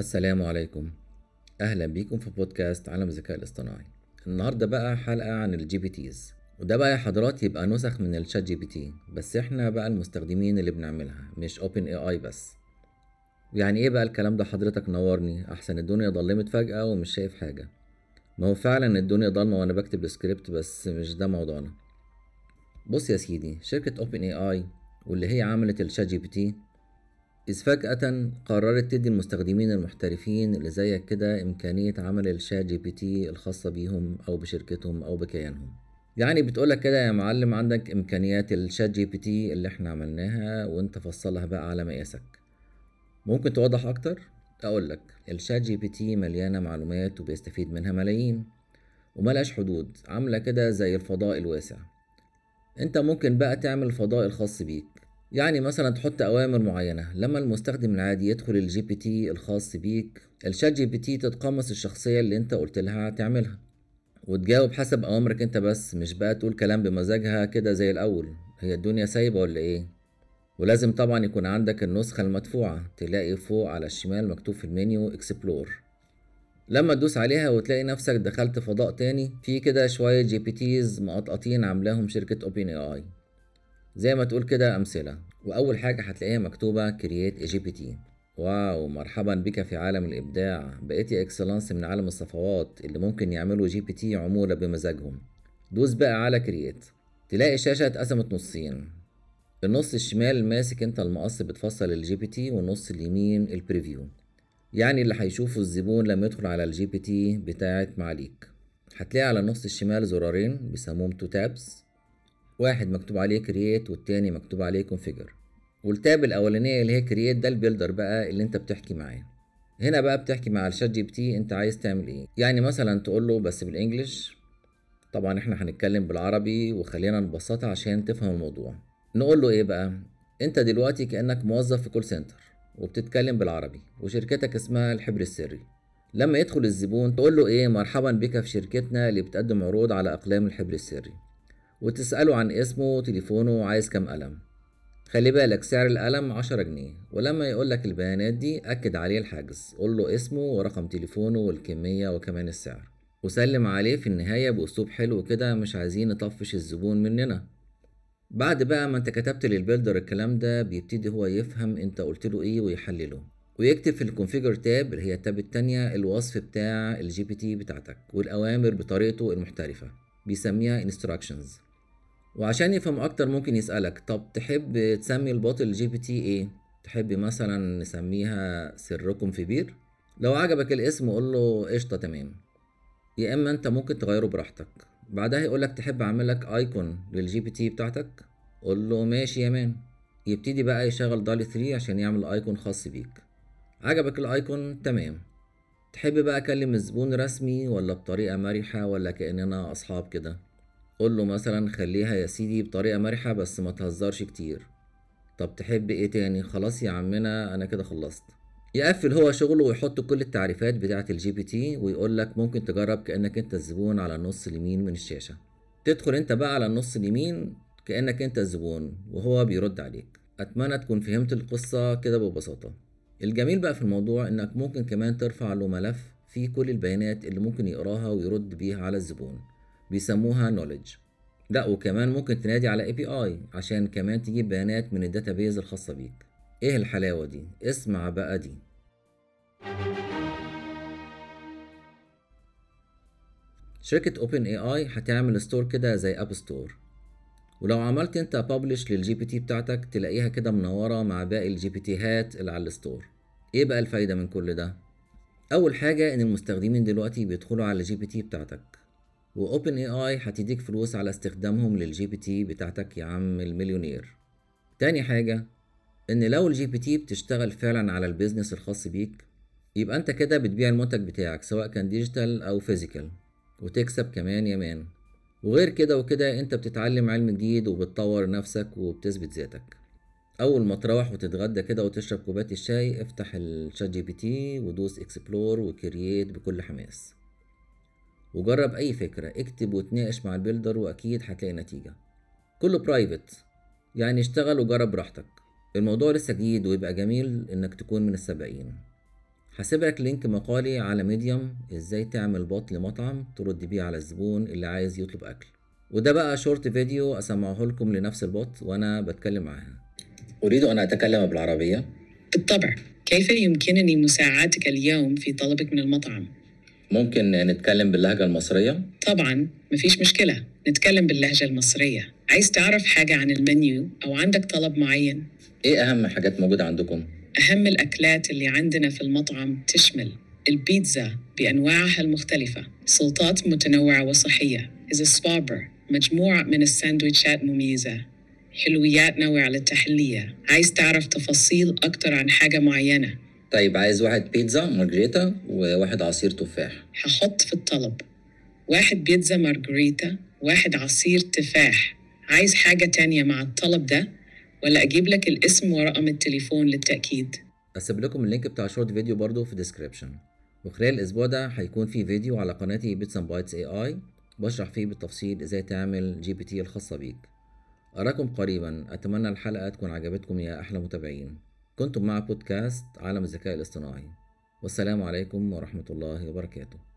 السلام عليكم. أهلا بيكم في بودكاست عالم الذكاء الاصطناعي. النهارده بقى حلقة عن ال GPTs وده بقى يا حضرات يبقى نسخ من ال ChatGPT بس إحنا بقى المستخدمين اللي بنعملها مش OpenAI بس. يعني إيه بقى الكلام ده؟ حضرتك نورني. أحسن الدنيا ضلمت فجأة ومش شايف حاجة. ما هو فعلا الدنيا ضلمة وأنا بكتب السكريبت بس مش ده موضوعنا. بص يا سيدي شركة OpenAI واللي هي عملت ال ChatGPT إذ فجأة قررت تدي المستخدمين المحترفين اللي زيك كده إمكانية عمل ال ChatGPT الخاصة بيهم أو بشركتهم أو بكيانهم. يعني بتقولك كده يا معلم عندك إمكانيات ال ChatGPT اللي إحنا عملناها وإنت فصلها بقى على مقاسك. ممكن توضح أكتر؟ أقولك ال ChatGPT مليانة معلومات وبيستفيد منها ملايين وملهاش حدود عاملة كده زي الفضاء الواسع. إنت ممكن بقى تعمل الفضاء الخاص بيك. يعني مثلا تحط أوامر معينة. لما المستخدم العادي يدخل ال GPT الخاص بيك ال ChatGPT تتقمص الشخصية اللي انت قلت لها تعملها. وتجاوب حسب أوامرك انت بس مش بقى تقول كلام بمزاجها كده زي الأول. هي الدنيا سايبة ولا إيه؟ ولازم طبعا يكون عندك النسخة المدفوعة تلاقي فوق على الشمال مكتوب في ال menu Explore لما تدوس عليها وتلاقي نفسك دخلت فضاء تاني في كده شوية GPTs مقطقطين عاملاهم شركة OpenAI زي ما تقول كده أمثلة. وأول حاجة هتلاقيها مكتوبة Create GPT wow مرحبا بك في عالم الإبداع. بقيت يا إكسلانس من عالم الصفوات اللي ممكن يعملوا GPT عمولة بمزاجهم. دوس بقى على Create تلاقي الشاشة اتقسمت نصين. النص الشمال ماسك انت المقص بتفصل ال GPT والنص اليمين ال preview يعني اللي هيشوفه الزبون لما يدخل على ال GPT بتاعت معاليك. هتلاقي على النص الشمال زرارين بيسموهم two tabs واحد مكتوب عليه Create والتاني مكتوب عليه Configure وال tab الأولانية اللي هي Create ده ال builder بقى اللي انت بتحكي معاه. هنا بقى بتحكي مع ال ChatGPT انت عايز تعمل إيه. يعني مثلا تقول له بس بال English طبعا إحنا هنتكلم بالعربي وخلينا نبسطها عشان تفهم الموضوع. نقول له إيه بقى؟ انت دلوقتي كأنك موظف في call center وبتتكلم بالعربي وشركتك اسمها الحبر السري. لما يدخل الزبون تقول له إيه؟ مرحبا بك في شركتنا اللي بتقدم عروض على أقلام الحبر السري. وتسأله عن اسمه وتليفونه وعايز كام قلم. خلي بالك سعر القلم عشرة جنيه ولما يقولك البيانات دي أكد عليه الحجز قول له اسمه ورقم تليفونه والكمية وكمان السعر. وسلم عليه في النهاية بأسلوب حلو كده مش عايزين نطفش الزبون مننا. بعد بقى ما انت كتبت لل builder الكلام ده بيبتدي هو يفهم انت قلت له إيه ويحلله. ويكتب في ال Configure tab اللي هي ال tab التانية الوصف بتاع ال GPT بتاعتك والأوامر بطريقته المحترفة بيسميها instructions. وعشان يفهم أكتر ممكن يسألك طب تحب تسمي ال bot ال GPT إيه؟ تحب مثلا نسميها سركم في بير؟ لو عجبك الاسم قول له قشطة تمام. يا إما أنت ممكن تغيره براحتك. بعدها يقولك تحب أعملك icon لل GPT بتاعتك؟ قول له ماشي يا man. يبتدي بقى يشغل DALL-E 3 عشان يعمل icon خاص بيك. عجبك ال icon تمام. تحب بقى أكلم الزبون رسمي ولا بطريقة مرحة ولا كأننا أصحاب كده؟ قول له مثلا خليها يا سيدي بطريقة مرحة بس ما تهزرش كتير. طب تحب إيه تاني؟ خلاص يا عمنا أنا كده خلصت. يقفل هو شغله ويحط كل التعريفات بتاعة ال GPT ويقول لك ممكن تجرب كأنك أنت الزبون على النص اليمين من الشاشة. تدخل أنت بقى على النص اليمين كأنك أنت الزبون وهو بيرد عليك. أتمنى تكون فهمت القصة كده ببساطة. الجميل بقى في الموضوع إنك ممكن كمان ترفع له ملف فيه كل البيانات اللي ممكن يقراها ويرد بيها على الزبون. بيسموها knowledge. لا وكمان ممكن تنادي على API عشان كمان تجيب بيانات من ال database الخاصة بيك. إيه الحلاوة دي؟ اسمع بقى دي. شركة OpenAI هتعمل store كده زي App Store ولو عملت أنت publish لل GPT بتاعتك تلاقيها كده منورة مع باقي ال GPTهات اللي على ال store إيه بقى الفايدة من كل ده؟ أول حاجة إن المستخدمين دلوقتي بيدخلوا على ال GPT بتاعتك. و OpenAI هتديك فلوس على استخدامهم لل GPT بتاعتك يا عم المليونير. تاني حاجة إن لو ال GPT بتشتغل فعلا على ال business الخاص بيك يبقى أنت كده بتبيع المنتج بتاعك سواء كان digital أو physical وتكسب كمان يا man. وغير كده وكده أنت بتتعلم علم جديد وبتطور نفسك وبتثبت ذاتك. أول ما تروح وتتغدى كده وتشرب كوباية الشاي افتح ال ChatGPT ودوس explore و create بكل حماس. وجرب أي فكرة اكتب وتناقش مع ال builder وأكيد هتلاقي نتيجة. كله private يعني اشتغل وجرب براحتك. الموضوع لسه جديد ويبقى جميل إنك تكون من السباقين هسيب لك link مقالي على Medium إزاي تعمل bot لمطعم ترد بيه على الزبون اللي عايز يطلب أكل. وده بقى short video أسمعه لكم لنفس ال bot وأنا بتكلم معاها. أريد أن أتكلم بالعربية. بالطبع. كيف يمكنني مساعدتك اليوم في طلبك من المطعم؟ ممكن نتكلم باللهجة المصرية؟ طبعا مفيش مشكلة. نتكلم باللهجة المصرية. عايز تعرف حاجة عن المنيو؟ أو عندك طلب معين؟ إيه أهم حاجات موجودة عندكم؟ أهم الأكلات اللي عندنا في المطعم تشمل البيتزا بأنواعها المختلفة سلطات متنوعة وصحية إذا سبابر مجموعة من الساندويتشات مميزة حلويات نوع للتحلية عايز تعرف تفاصيل أكتر عن حاجة معينة؟ طيب عايز واحد بيتزا مارجريتا وواحد عصير تفاح. هحط في الطلب واحد بيتزا مارغريتا واحد عصير تفاح. عايز حاجة تانية مع الطلب ده ولا أجيب لك الاسم ورقم التليفون للتأكيد؟ هسيب لكم ال link بتاع short video برضو في description وخلال الأسبوع ده هيكون في فيديو على قناتي Bits and Bytes AI بشرح فيه بالتفصيل إزاي تعمل GPT الخاصة بيك. أراكم قريبا أتمنى الحلقة تكون عجبتكم يا أحلى متابعين. كنتم مع بودكاست عالم الذكاء الاصطناعي. والسلام عليكم ورحمة الله وبركاته.